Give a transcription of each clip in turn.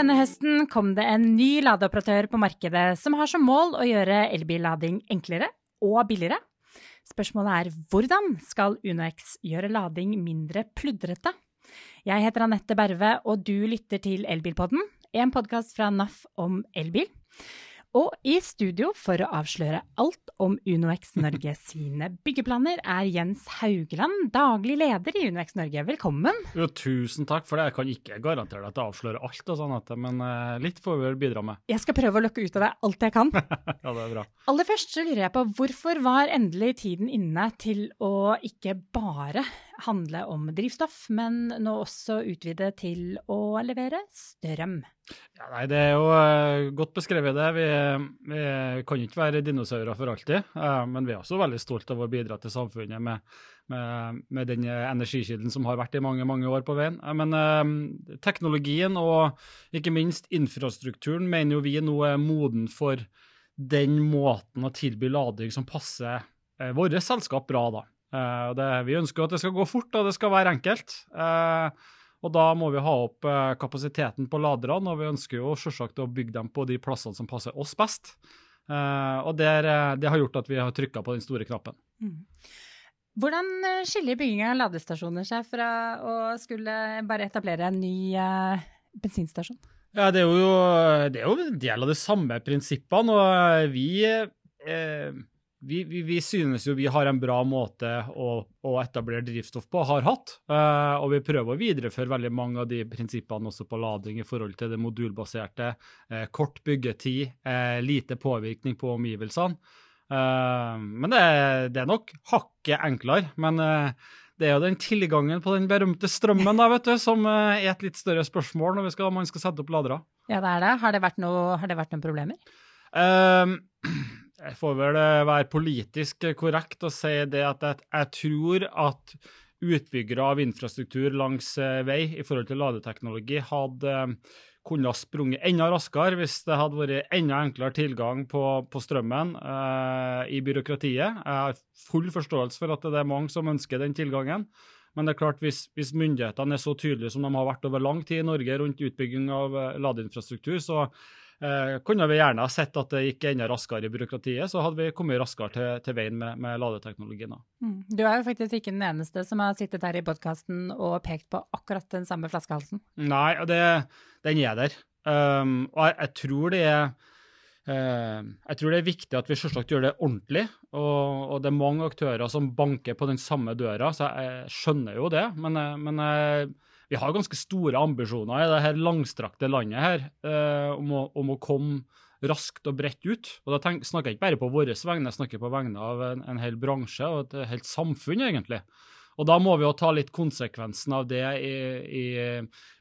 denne høsten kom det en ny ladeoperatør på markedet som har som mål å gjøre elbillading enklere og billigere. Spørsmålet er hvordan skal UnoX gjøre lading mindre pludrete? Jeg heter Anette Berve, og du lytter til Elbilpodden, en podkast fra NAF om elbil. Og i studio for å avsløre alt om UnoX Norge sine byggeplaner, er Jens Haugland, daglig leder i UnoX Norge. Velkommen. Jo, tusen takk for det. Jeg kan ikke garantere deg at jeg avslører alt, og sånt, men uh, litt får vi vel bidra med. Jeg skal prøve å lokke ut av deg alt jeg kan. ja, det er bra. Aller først så lurer jeg på hvorfor var endelig tiden inne til å ikke bare handle om drivstoff, men nå også utvide til å levere strøm? Ja, nei, Det er jo uh, godt beskrevet, det. Vi, vi, kan ikke være dinosaurer for alltid. Uh, men vi er også veldig stolt av å bidra til samfunnet med, med, med den energikilden som har vært i mange mange år på veien. Uh, men teknologien og ikke minst infrastrukturen mener jo vi nå er moden for den måten å tilby lading som passer våre selskap bra. da. Det, vi ønsker at det skal gå fort og det skal være enkelt. Uh, og da må vi ha opp uh, kapasiteten på laderne, og vi ønsker jo selvsagt å bygge dem på de plassene som passer oss best. Uh, og der, det har gjort at vi har trykka på den store knappen. Mm. Hvordan skiller bygging av ladestasjoner seg fra å skulle bare etablere en ny uh, bensinstasjon? Ja, det er, jo, det er, jo, en del av de samme prinsippene, og vi eh, vi, vi, vi, synes jo vi har en bra måte å, å etablere drivstoff på, har hatt. Eh, og vi prøver å videreføre veldig mange av de prinsippene også på lading i forhold til det modulbaserte. Eh, kort byggetid, eh, lite påvirkning på omgivelsene. men det, det, er nok hakket enklere. Men det er jo den tilgangen på den berømte strømmen da, vet du, som er et litt større spørsmål når skal, man skal sette opp ladere. Ja, det er det. Har det vært, noe, har det vært noen problemer? Jeg får vel eh, være politisk korrekt og si det at jeg, jeg tror at utbyggere av infrastruktur langs eh, vei i forhold til ladeteknologi hadde eh, kunne ha sprunget enda raskere hvis det hadde vært enda enklere tilgang på, på strømmen eh, i byråkratiet. Jeg har full forståelse for at det er mange som ønsker den tilgangen. Men det er klart hvis, hvis myndighetene er så tydelige som de har vært over lang tid i Norge rundt utbygging av ladeinfrastruktur, så Eh, kunne vi gjerne ha sett at det gikk enda raskere i byråkratiet, så hadde vi kommet raskere til, til veien med, med ladeteknologien. Mm. Du er jo faktisk ikke den eneste som har sittet her i podkasten og pekt på akkurat den samme flaskehalsen. Nei, det, den er der. Um, og jeg, jeg, tror det er uh, jeg tror det er viktig at vi selvsagt gjør det ordentlig. Og, og, det er mange aktører som banker på den samme døra, så jeg, jeg skjønner jo det. Men, eh, men jeg vi har ganske store ambisjoner i det her langstrakte landet her eh, om, å, om, å, komme raskt og bredt ut. Og da tenk, snakker jeg ikke bare på våre vegne, jeg snakker på vegne av en, en hel bransje og et helt samfunn, egentlig. Og da må vi jo ta litt konsekvensen av det i, i,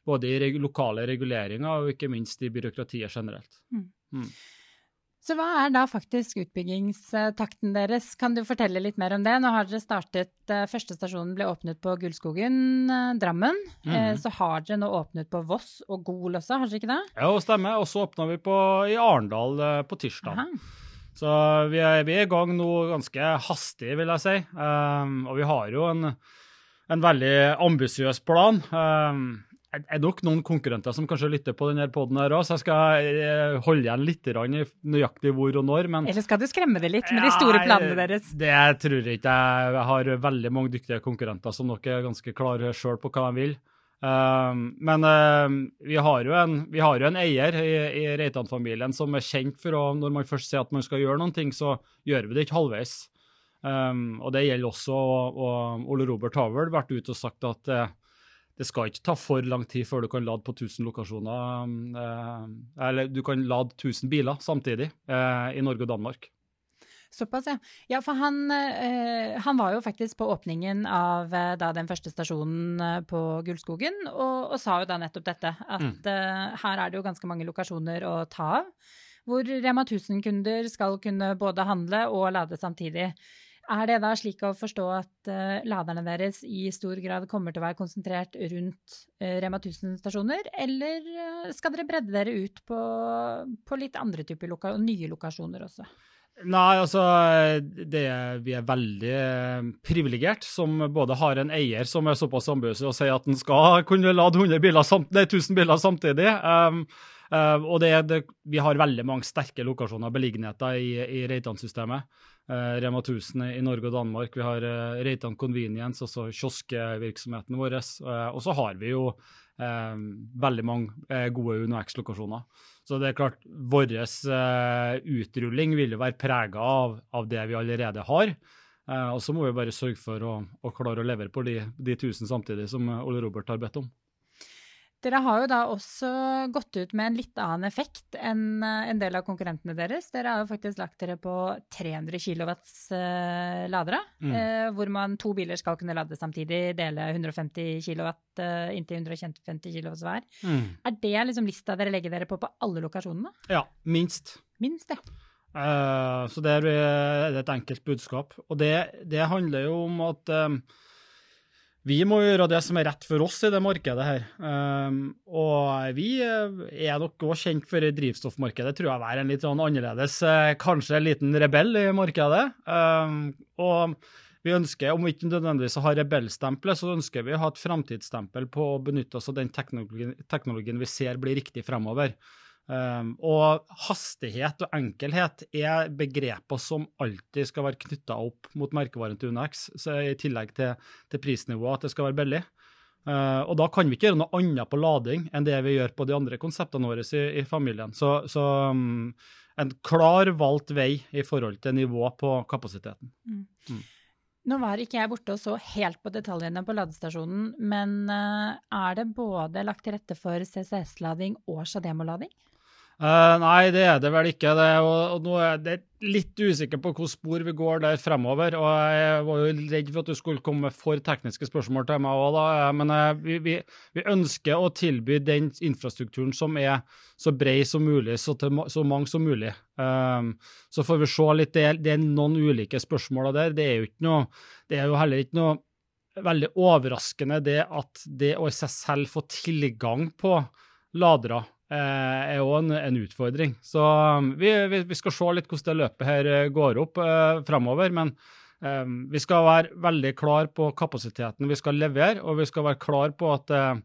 både i lokale reguleringer og ikke minst i byråkratiet generelt. Mm. Mm. Så hva er da faktisk utbyggingstakten deres? Kan du fortelle litt mer om det? Nå har dere startet, eh, Første stasjonen ble åpnet på Gullskogen, eh, Drammen. Mm. Så har dere nå åpnet på Voss og Gol også, har dere ikke det? Ja, stemmer. Og så åpna vi på, i Arendal på tirsdag. Aha. Så vi er, vi er, i gang nå ganske hastig, vil jeg si. Um, og vi har jo en, en veldig ambisiøs plan. Um, er nok noen konkurrenter som kanskje lytter på denne poden her òg, så jeg skal eh, holde igjen litt i nøyaktig hvor og når. Men, Eller skal du skremme det litt med de store planene deres? Det tror jeg ikke. Jeg har veldig mange dyktige konkurrenter som nok er ganske klare sjøl på hva de vil. Um, men uh, vi, har jo en, vi har jo en eier i, i Reitan-familien som er kjent for å Når man først sier at man skal gjøre noen ting, så gjør vi det ikke halvveis. Um, og det gjelder også og, Ole Robert har vel vært ute og sagt at uh, det skal ikke ta for lang tid før du kan lade på 1000 lokasjoner. Eh, eller du kan lade 1000 biler samtidig eh, i Norge og Danmark. Såpass, ja. Ja, for han, eh, han, var jo faktisk på åpningen av da, den første stasjonen på Gullskogen, og, og, sa jo da nettopp dette. At mm. her er det jo ganske mange lokasjoner å ta av. Hvor Rema 1000-kunder skal kunne både handle og lade samtidig. Er det da slik å forstå at uh, laderne deres i stor grad kommer til å være konsentrert rundt uh, Rema 1000-stasjoner, eller uh, skal dere bredde dere ut på, på litt andre typer loka nye lokasjoner også? Nei, altså det, Vi er veldig privilegert som både har en eier som er såpass ambisiøs og sier at han skal kunne lade 100 biler samt, nei, 1000 biler samtidig. Um, uh, og det, det, vi har veldig mange sterke lokasjoner og beliggenheter i, i Reitan-systemet. Uh, Rema 1000 i Norge og Danmark. Vi har uh, Reitan Convenience, altså kioskvirksomheten vår. og så har vi jo veldig mange gode UnoX-lokasjoner. Så det er klart, vår utrulling vil jo være prega av, av, det vi allerede har. Eh, og så må vi bare sørge for å, å klare å levere på de, de tusen samtidig, som Ole Robert har bedt om. Dere har jo da også gått ut med en litt annen effekt enn eh, en del av konkurrentene deres. Dere har jo faktisk lagt dere på 300 kW uh, ladere, mm. uh, hvor man to biler skal kunne lade samtidig, dele 150 kW inntil 150 kW hver. Mm. Er det liksom lista dere legger dere på på alle lokasjonene? Ja, minst. Minst, ja. Uh, så det er et enkelt budskap. Og det, det handler jo om at um, vi må gjøre det som er rett for oss i det markedet her. Um, og vi eh, er nok òg kjent for drivstoffmarkedet, tror jeg er en litt sånn annerledes, eh, kanskje en liten rebell i markedet. Um, og vi ønsker, om vi ikke nødvendigvis har rebellstempelet, så ønsker vi å ha et framtidsstempel på å benytte oss av den teknologien vi ser blir riktig fremover. Um, og hastighet og enkelhet er begreper som alltid skal være knytta opp mot merkevaren til UNX, i tillegg til, til prisnivået, at det skal være billig. Uh, og da kan vi ikke gjøre noe annet på lading enn det vi gjør på de andre konseptene våre i, i familien. Så, så um, en klar valgt vei i forhold til nivå på kapasiteten. Mm. Mm. Nå var ikke jeg borte og så helt på detaljene på ladestasjonen, men uh, er det både lagt til rette for CCS-lading og Shademo-lading? Uh, nei, det er det vel ikke. Det, og, og nå er jeg litt usikker på hvilket spor vi går der fremover. og Jeg var jo redd for at du skulle komme med for tekniske spørsmål til meg òg, Men uh, vi, vi, vi, ønsker å tilby den infrastrukturen som er så bred som mulig, så til så mange som mulig. Um, så får vi se litt. Det, det er noen ulike spørsmål der. Det er jo noe, det er jo heller ikke noe veldig overraskende det at det å i seg selv få tilgang på ladere Eh, er òg en, en, utfordring. Så um, vi, vi, vi, skal se litt hvordan det løpet her eh, går opp eh, fremover. Men eh, vi skal være veldig klar på kapasiteten vi skal levere, og vi skal være klar på at eh,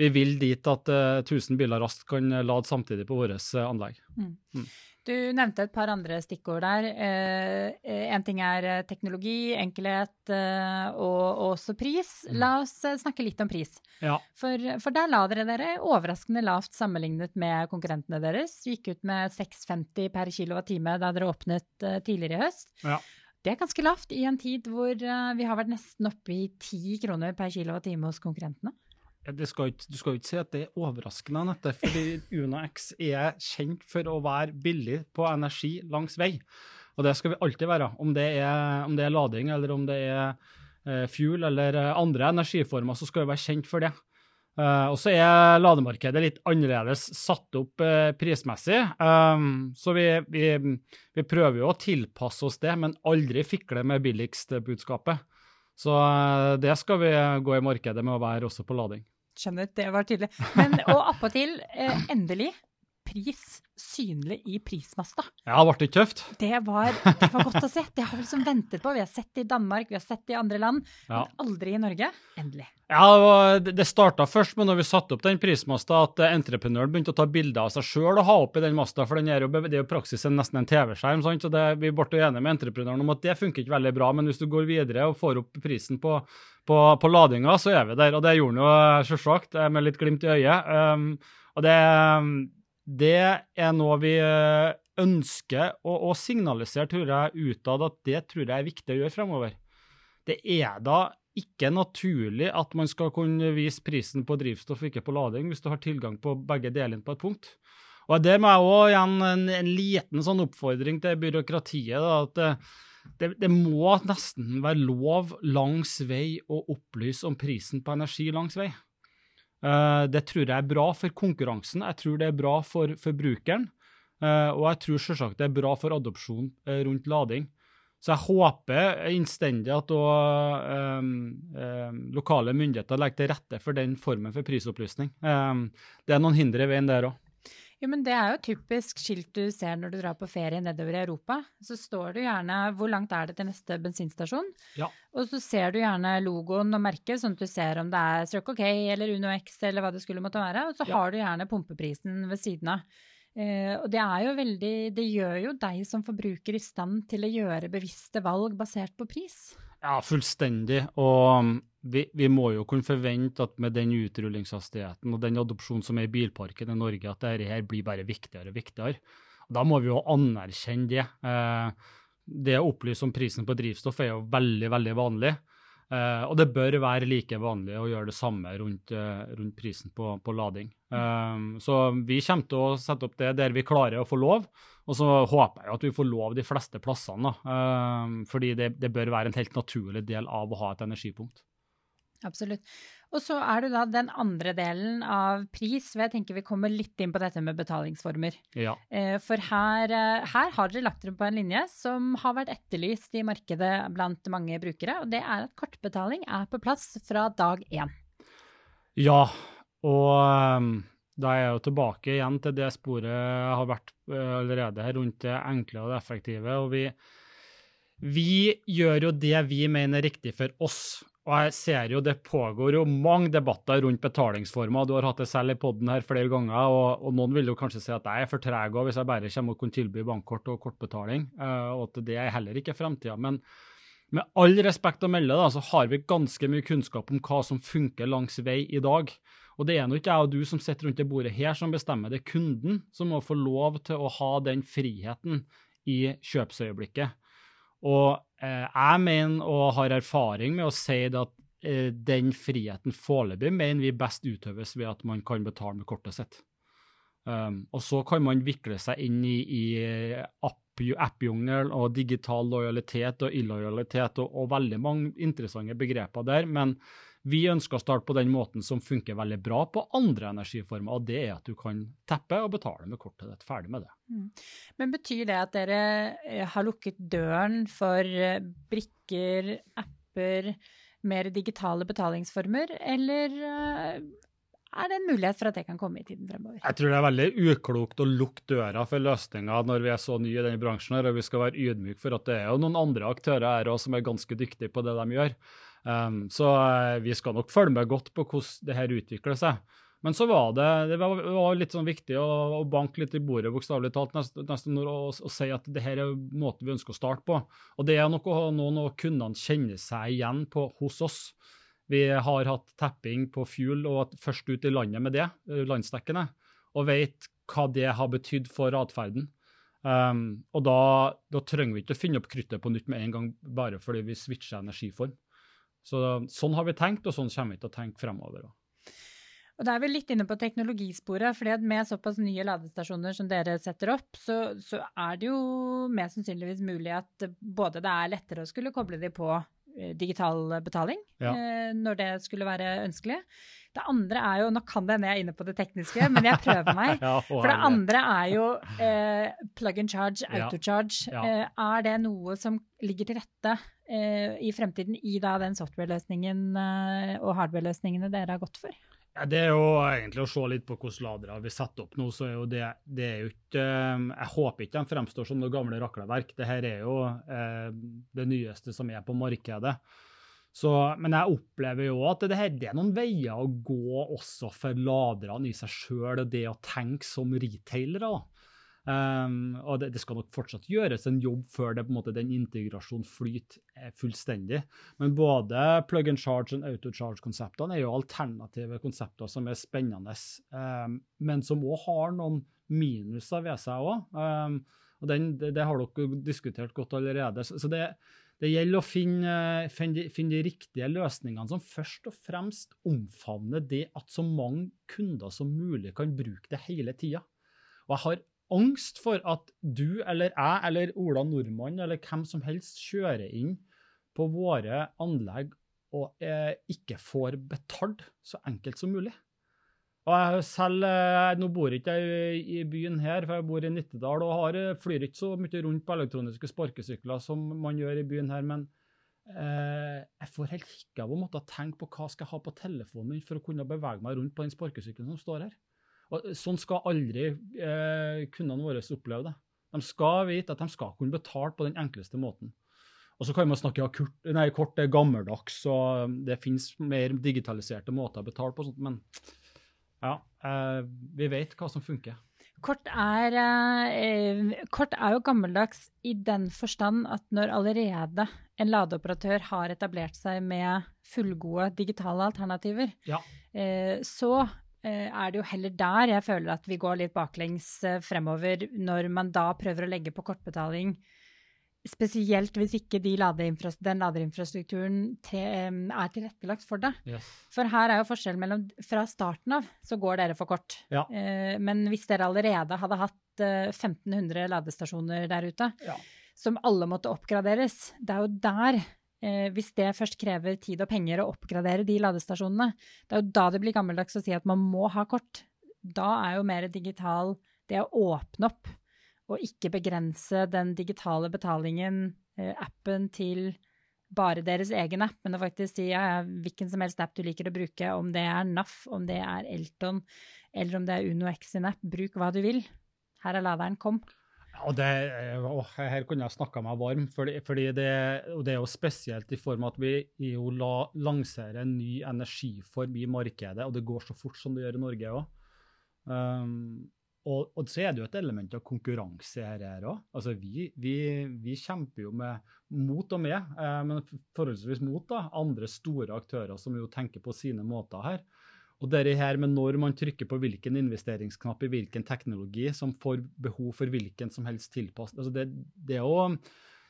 vi vil dit at eh, 1000 biler raskt kan lade samtidig på vårt anlegg. Mm. Mm. Du nevnte et par andre stikkord der. Eh, eh ting er eh, teknologi, enkelhet og, også pris. Mm. La oss snakke litt om pris. Ja. For, for, der la dere dere overraskende lavt sammenlignet med konkurrentene deres. Gikk ut med 6,50 per kilowattime da dere åpnet tidligere i høst. Ja. Det er ganske lavt i en tid hvor vi har vært nesten oppe i 10 kroner per kilowattime hos konkurrentene. Skal ikke, du skal jo ikke si at det er overraskende, Anette, fordi Una X er kjent for å være billig på energi langs vei. Og det skal vi alltid være, om det er, om det er lading eller om det er eh, fuel eller eh, andre energiformer, så skal vi være kjent for det. Uh, og så er lademarkedet litt annerledes satt opp uh, prismessig. Um, så vi, vi, vi, prøver jo å tilpasse oss det, men aldri fikle med billigst-budskapet. Så uh, det skal vi gå i markedet med å være også på lading. Skjønner, det var tydelig. Men, og appåtil, eh, endelig, pris synlig i prismasta. Ja, ble det tøft? Det var, det var godt å se. Det har vi liksom ventet på. Vi har sett det i Danmark, vi har sett det i andre land, ja. men aldri i Norge. Endelig. Ja, Det starta først med når vi satte opp den prismasta, at eh, entreprenøren begynte å ta bilder av seg sjøl og ha opp i den masta, for den er jo, det er jo praksis nesten en TV-skjerm. så det, Vi ble enige med entreprenøren om at det funker ikke veldig bra, men hvis du går videre og får opp prisen på på, på ladinga, så er vi der. Og det gjorde han jo eh, selvsagt, eh, med litt glimt i øyet. Um, og det, det, er noe vi eh, ønsker å, å signalisere, tror jeg, utad at det tror jeg er viktig å gjøre fremover. Det er da ikke naturlig at man skal kunne vise prisen på drivstoff, ikke på lading, hvis du har tilgang på begge delene på et punkt. Og Det må jeg òg igjen en, en, liten sånn oppfordring til byråkratiet. da, at det, det, må nesten være lov langs vei å opplyse om prisen på energi langs vei. Uh, det tror jeg er bra for konkurransen, jeg tror det er bra for forbrukeren. Uh, og jeg tror selvsagt det er bra for adopsjon uh, rundt lading. Så jeg håper innstendig at også, um, lokale myndigheter legger til rette for den formen for prisopplysning. det er noen hindre i veien der òg. Jo, men Det er jo typisk skilt du ser når du drar på ferie nedover i Europa. Så står det gjerne hvor langt er det til neste bensinstasjon. Ja. Og så ser du gjerne logoen og merket, sånn at du ser om det er Circle K eller Uno X eller hva det skulle måtte være. Og så Ja. har du gjerne pumpeprisen ved siden av. Eh, og det er jo veldig Det gjør jo deg som forbruker i stand til å gjøre bevisste valg basert på pris. Ja, fullstendig. Og vi, vi må jo kunne forvente at med den utrullingshastigheten og den adopsjonen som er i bilparken i Norge, at dette her blir bare viktigere og viktigere. Da må vi jo anerkjenne det. Eh, det å opplyse om prisen på drivstoff er jo veldig, veldig vanlig. Eh, og det bør være like vanlig å gjøre det samme rundt, eh, rundt prisen på, på lading. Så vi kommer til å sette opp det der vi klarer å få lov. Og så håper jeg at vi får lov de fleste plassene, fordi det, det bør være en helt naturlig del av å ha et energipunkt. Absolutt. Og så er det da den andre delen av pris, hvor jeg tenker vi kommer litt inn på dette med betalingsformer. Ja. Eh, For her, eh, her har dere lagt dere på en linje som har vært etterlyst i markedet blant mange brukere, og det er at kortbetaling er på plass fra dag én. ja. Og ehm, da er jeg jo tilbake igjen til det sporet jeg har vært eh, allerede her, rundt det enkle og det effektive. Og vi, vi gjør jo det vi mener er riktig for oss. Og jeg ser jo det pågår jo mange debatter rundt betalingsformer. Du har hatt det selv i poden her flere ganger, og, og, noen vil jo kanskje si at jeg er for treg hvis jeg bare kommer og kan tilby bankkort og kortbetaling, uh, og at det er heller ikke fremtida. Men med all respekt å melde, da, så har vi ganske mye kunnskap om hva som funker langs vei i dag. Og det er nå ikke jeg og du som sitter rundt det bordet her som bestemmer, det er kunden som må få lov til å ha den friheten i kjøpsøyeblikket. Og eh, jeg mener og har erfaring med å si det at eh, den friheten foreløpig mener vi best utøves ved at man kan betale med kortet sitt. Um, og så kan man vikle seg inn i, i app-jungel og digital lojalitet og illojalitet og, og veldig mange interessante begreper der. Men vi ønsker å starte på den måten som funker veldig bra på andre energiformer, og det er at du kan teppe og betale med kortet ditt. Ferdig med det. Men betyr det at dere eh, har lukket døren for eh, brikker, apper, mer digitale betalingsformer, eller eh, er det en mulighet for at det kan komme i tiden fremover? Jeg tror det er veldig uklokt å lukke døra for løsninger når vi er så nye i denne bransjen, her, og vi skal være ydmyke for at det er jo noen andre aktører her også som er ganske dyktige på det de gjør. Um, så uh, vi skal nok følge med godt på hvordan det her utvikler seg. Men så var det, det var, litt sånn viktig å, å, banke litt i bordet bokstavelig talt nesten, nesten og, og, si at det her er måten vi ønsker å starte på. Og det er noe noen av kundene kjenner seg igjen på hos oss. Vi har hatt tapping på fuel og først ut i landet med det, landsdekkende, og vet hva det har betydd for atferden. Um, og da, da, trenger vi ikke å finne opp kruttet på nytt med en gang bare fordi vi switcher energiform. Så, sånn har vi tenkt, og sånn kommer vi til å tenke fremover. Og Da er vi litt inne på teknologisporet. fordi Med såpass nye ladestasjoner som dere setter opp, så, så er det jo mest sannsynligvis mulig at både det er lettere å skulle koble de på digital betaling, ja. eh, når det skulle være ønskelig. Det andre er jo Nå kan det hende jeg er inne på det tekniske, men jeg prøver meg. ja, For det andre er jo eh, plug and charge, autocharge. Ja. Eh, er det noe som ligger til rette eh, i fremtiden i da den software-løsningen eh, og hardware-løsningene dere har gått for? Ja, det er jo egentlig å se litt på hvilke ladere vi setter opp nå. så er jo det, det er jo ikke, Jeg håper ikke de fremstår som noe gamle rakleverk. Dette er jo eh, det nyeste som er på markedet. Så, men jeg opplever jo at det, her, det er noen veier å gå også for laderne i seg sjøl, og det å tenke som retailere. Um, og det, det, skal nok fortsatt gjøres en jobb før det, på en måte, den integrasjonen flyter fullstendig. Men både plug and charge og autocharge-konseptene er jo alternative konsepter som er spennende, um, men som òg har noen minuser ved seg òg. Um, og den, det, det, har dere diskutert godt allerede. Så, så det, det, gjelder å finne, finne, finne, de riktige løsningene som først og fremst omfavner det at så mange kunder som mulig kan bruke det hele tida. Og jeg har angst for at du eller jeg eller Ola Nordmann eller hvem som helst kjører inn på våre anlegg og eh, ikke får betalt så enkelt som mulig. Og jeg selv, eh, Nå bor ikke jeg i byen her, for jeg bor i Nittedal og har, flyr ikke så mye rundt på elektroniske sparkesykler som man gjør i byen her. men eh, jeg får helt hikk av å måtte tenke på hva skal jeg ha på telefonen min for å kunne bevege meg rundt på den sparkesykkelen som står her. Og sånn skal aldri eh, kundene våre oppleve det. De skal vite at de skal kunne betale på den enkleste måten. Og så kan man snakke ja, kort, nei, kort er gammeldags, og det finnes mer digitaliserte måter å betale på, sånt, men ja, eh, vi vet hva som funker. Kort er, eh, kort er, jo gammeldags i den forstand at når allerede en ladeoperatør har etablert seg med fullgode digitale alternativer, ja. eh, så eh, er det jo heller der jeg føler at vi går litt baklengs eh, fremover, når man da prøver å legge på kortbetaling Spesielt hvis ikke de den ladeinfrastrukturen er tilrettelagt for det. Yes. For her er jo forskjellen mellom Fra starten av så går dere for kort. Ja. Eh, men hvis dere allerede hadde hatt 1500 eh, ladestasjoner der ute, ja. som alle måtte oppgraderes, det er jo der eh, Hvis det først krever tid og penger å oppgradere de ladestasjonene, det er jo da det blir gammeldags å si at man må ha kort. Da er jo mer digital det å åpne opp og ikke begrense den digitale betalingen, eh, appen, til bare deres egen app, men å faktisk si ja, hvilken som helst app du liker å bruke, om det er NAF, om det er Elton, eller om det er UnoX sin app, bruk hva du vil. Her er laderen, kom. Og det, å, her kunne jeg snakka meg varm, fordi, fordi det, det er jo spesielt i form av at vi jo la, lanserer en ny energiform i markedet, og det går så fort som det gjør i Norge òg. Um, og, og, så er det jo et element av konkurranse her òg. Altså, vi, vi, vi, kjemper jo med mot og med, eh, men forholdsvis mot da, andre store aktører som jo tenker på sine måter her. Og det her med når man trykker på hvilken investeringsknapp i hvilken teknologi som får behov for hvilken som helst tilpass, altså det, det, er jo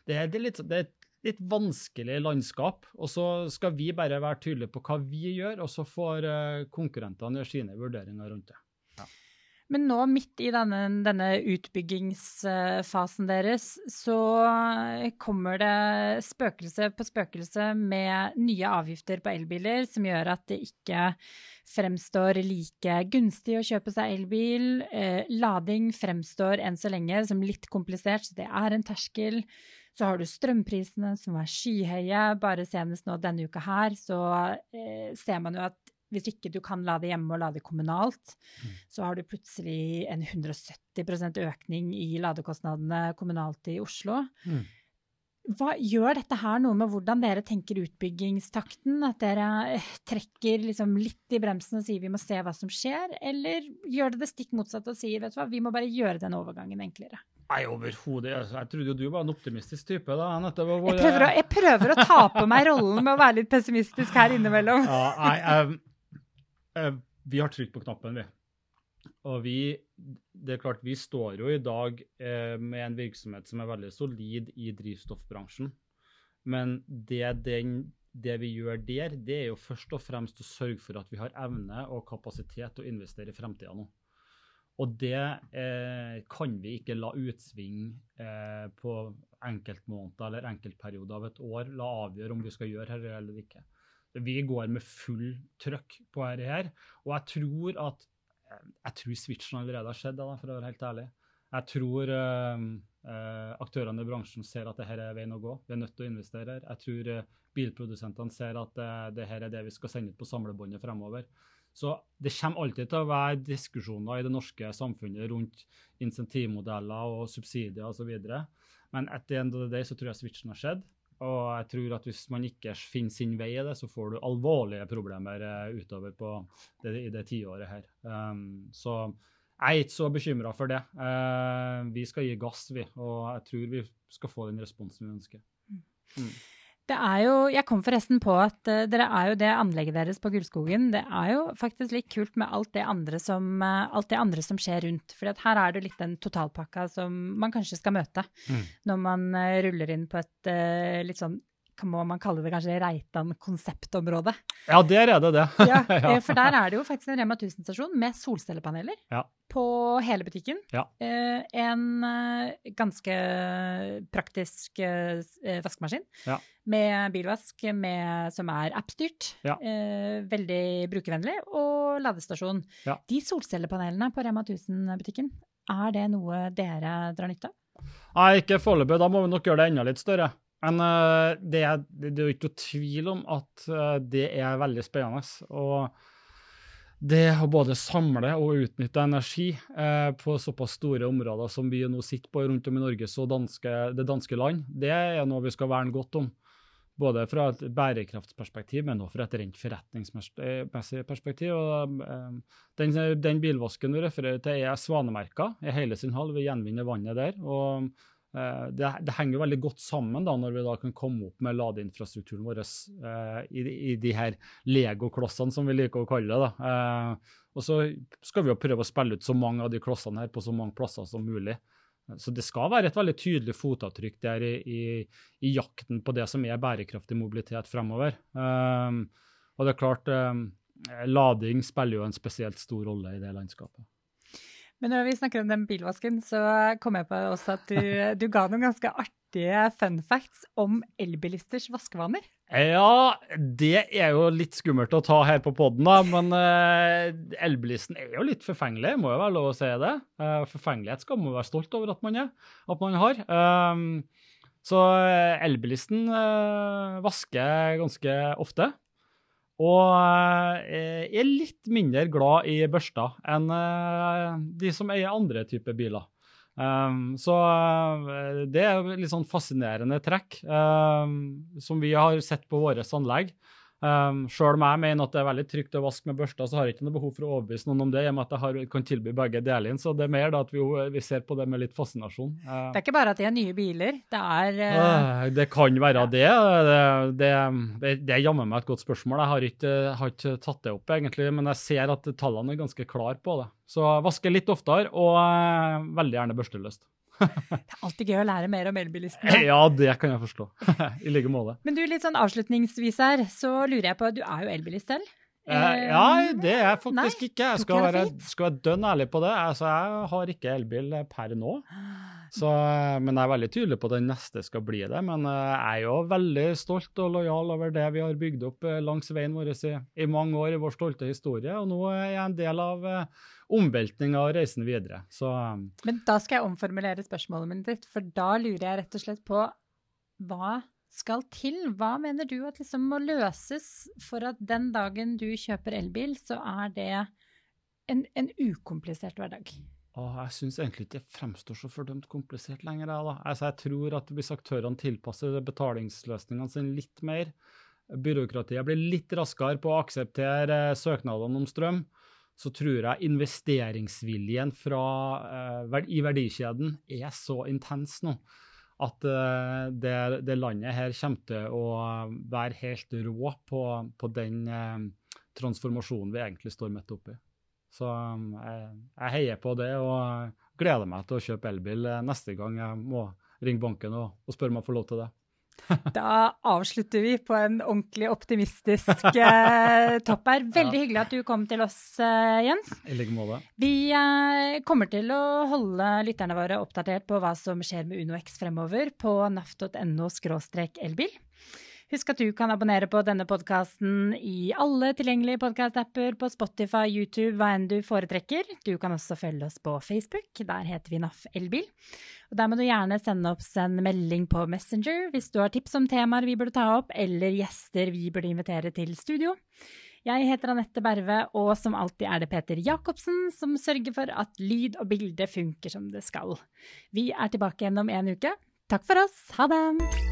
det det er litt, det er et litt vanskelig landskap. Og så skal vi bare være tydelige på hva vi gjør, og så får eh, konkurrentene gjøre sine vurderinger rundt det. Men nå, midt i denne, denne, utbyggingsfasen deres, så kommer det spøkelse på spøkelse med nye avgifter på elbiler, som gjør at det ikke fremstår like gunstig å kjøpe seg elbil. Eh, lading fremstår enn så lenge som litt komplisert, så det er en terskel. Så har du strømprisene som er skyhøye. Bare senest nå denne uka her så eh, ser man jo at hvis ikke du kan lade hjemme og lade kommunalt, mm. så har du plutselig en 170% økning i ladekostnadene kommunalt i Oslo. Mm. Hva Gjør dette her noe med hvordan dere tenker utbyggingstakten? At dere eh, trekker liksom litt i bremsen og sier vi må se hva som skjer? Eller gjør det det stikk motsatte og sier vet du hva, vi må bare gjøre den overgangen enklere? Nei, overhodet. Altså, jeg trodde jo du var en optimistisk type. da. Jeg prøver, å, jeg prøver, å, ta på meg rollen med å være litt pessimistisk her innimellom. Ja, nei, um, vi har trykt på knappen, vi. Og vi, det er klart, vi står jo i dag eh, med en virksomhet som er veldig solid i drivstoffbransjen. Men det, den, det, vi gjør der, det er jo først og fremst å sørge for at vi har evne og kapasitet til å investere i fremtida nå. Og det eh, kan vi ikke la utsving eh, på enkeltmåneder eller enkeltperioder av et år la avgjøre om vi skal gjøre her eller ikke. Vi går med full trøkk på dette her. Og jeg tror at jeg tror switchen allerede har skjedd, for å være helt ærlig. Jeg tror uh, aktørene i bransjen ser at dette er veien å gå. Vi er nødt til å investere her. Jeg tror uh, bilprodusentene ser at uh, dette er det vi skal sende ut på samlebåndet fremover. Så det kommer alltid til å være diskusjoner i det norske samfunnet rundt insentivmodeller og subsidier osv. Men etter en av det så tror jeg switchen har skjedd. Og jeg tror at hvis man ikke finner sin vei i det, så får du alvorlige problemer uh, utover på det, i det tiåret her. Um, så jeg er ikke så bekymra for det. Uh, vi skal gi gass, vi. Og jeg tror vi skal få den responsen vi ønsker. Mm. Det er jo, Jeg kom forresten på at uh, dere er jo det anlegget deres på Gullskogen. Det er jo faktisk litt kult med alt det andre som, uh, alt det andre som skjer rundt. For her er det litt den totalpakka som man kanskje skal møte mm. når man uh, ruller inn på et litt sånn må man kalle det kanskje Reitan konseptområde. Ja, der er det det. ja, For der er det jo faktisk en Rema 1000-stasjon med solcellepaneler ja. På hele butikken. Ja. Eh, en eh, ganske praktisk eh, vaskemaskin ja. med bilvask med, som er appstyrt. veldig brukervennlig. Og ladestasjon. De solcellepanelene på Rema 1000-butikken, er det noe dere drar nytte av? Nei, ikke foreløpig. Da må vi nok gjøre det enda litt større. Men det, er, det, er jo ikke noe tvil om at det er veldig spennende. Og det å både samle og utnytte energi eh, på såpass store områder som vi nå sitter på rundt om i Norge, danske, det danske land, det er noe vi skal verne godt om. Både fra et bærekraftsperspektiv, men også fra et rent forretningsmessig perspektiv. Og, eh, den, den, bilvasken du refererer til, er svanemerka i hele sin hall. Vi gjenvinner vannet der. og det, det, henger veldig godt sammen da, når vi da kan komme opp med ladeinfrastrukturen vår uh, i, i, de her legoklossene, som vi liker å kalle det. Uh, og så skal vi jo prøve å spille ut så mange av de klossene her på så mange plasser som mulig. Så det skal være et veldig tydelig fotavtrykk der i, i, i jakten på det som er bærekraftig mobilitet fremover. Uh, og det er klart, lading spiller jo en spesielt stor rolle i det landskapet. Men når vi snakker om den bilvasken, så kom jeg på også at du, du ga noen ganske artige fun facts om elbilisters vaskevaner. Ja, det er jo litt skummelt å ta her på poden, da. Men uh, elbilisten er jo litt forfengelig, må jo være lov å si det. Uh, forfengelighet skal man være stolt over at man, er, at man har. Um, så elbilisten uh, vasker ganske ofte. Og eh, er litt mindre glad i børster enn eh, de som eier andre typer biler. Um, så eh, det er litt sånn fascinerende trekk som vi har sett på våre anlegg. Um, Sjøl om jeg mener at det er veldig trygt å vaske med børster, så har jeg ikke noe behov for å overbevise noen om det, i og med at jeg har, kan tilby begge delene. Så det er mer da at vi, vi, ser på det med litt fascinasjon. Uh, det er ikke bare at de har nye biler, det er uh, uh, Det kan være det. Det, det, det, det er jammen meg et godt spørsmål. Jeg har ikke, har ikke, tatt det opp, egentlig, men jeg ser at tallene er ganske klare på det. Så vaske litt oftere, og eh, veldig gjerne børsteløst det er alltid gøy å lære mer om elbilistene. Ja, det kan jeg forstå. I like måte. Men du, litt sånn avslutningsvis her, så lurer jeg på, du er jo elbilist selv? Eh, ja, det er jeg faktisk Nei, ikke. Jeg skal være, skal være, dønn ærlig på det. Altså, jeg har ikke elbil per nå. Så, men jeg er veldig tydelig på at den neste skal bli det. Men eh, jeg er jo veldig stolt og lojal over det vi har bygd opp eh, langs veien vår i, i mange år i vår stolte historie. Og nå er jeg en del av eh, av og reisen videre. Så, men da skal jeg omformulere spørsmålet mitt litt, for da lurer jeg rett og slett på hva skal til? Hva mener du at liksom må løses for at den dagen du kjøper elbil, så er det en, en ukomplisert hverdag? Åh, jeg syns egentlig ikke det fremstår så fordømt komplisert lenger. Jeg, altså, jeg tror at hvis aktørene tilpasser betalingsløsningene sine litt mer, byråkratiet blir litt raskere på å akseptere eh, søknadene om strøm, så tror jeg investeringsviljen fra, eh, i verdikjeden er så intens nå at uh, det, det, landet her kommer til å være helt rå på, på den uh, transformasjonen vi egentlig står midt oppi. Så jeg, jeg, heier på det og gleder meg til å kjøpe elbil eh, neste gang jeg må ringe banken og, og spørre om jeg får lov til det. Da avslutter vi på en ordentlig optimistisk eh, topp her. Veldig ja. hyggelig at du kom til oss, eh, Jens. I like måte. Vi eh, kommer til å holde lytterne våre oppdatert på hva som skjer med UnoX fremover på naf.no elbil. Husk at du kan abonnere på denne podkasten i alle tilgjengelige podkast-apper på Spotify, YouTube, hva enn du foretrekker. Du kan også følge oss på Facebook, der heter vi NAF Elbil. Og Der må du gjerne sende oss en melding på Messenger hvis du har tips om temaer vi burde ta opp, eller gjester vi burde invitere til studio. Jeg heter Anette Berve, og som alltid er det Peter Jacobsen som sørger for at lyd og bilde funker som det skal. Vi er tilbake igjen om en uke. Takk for oss, ha det!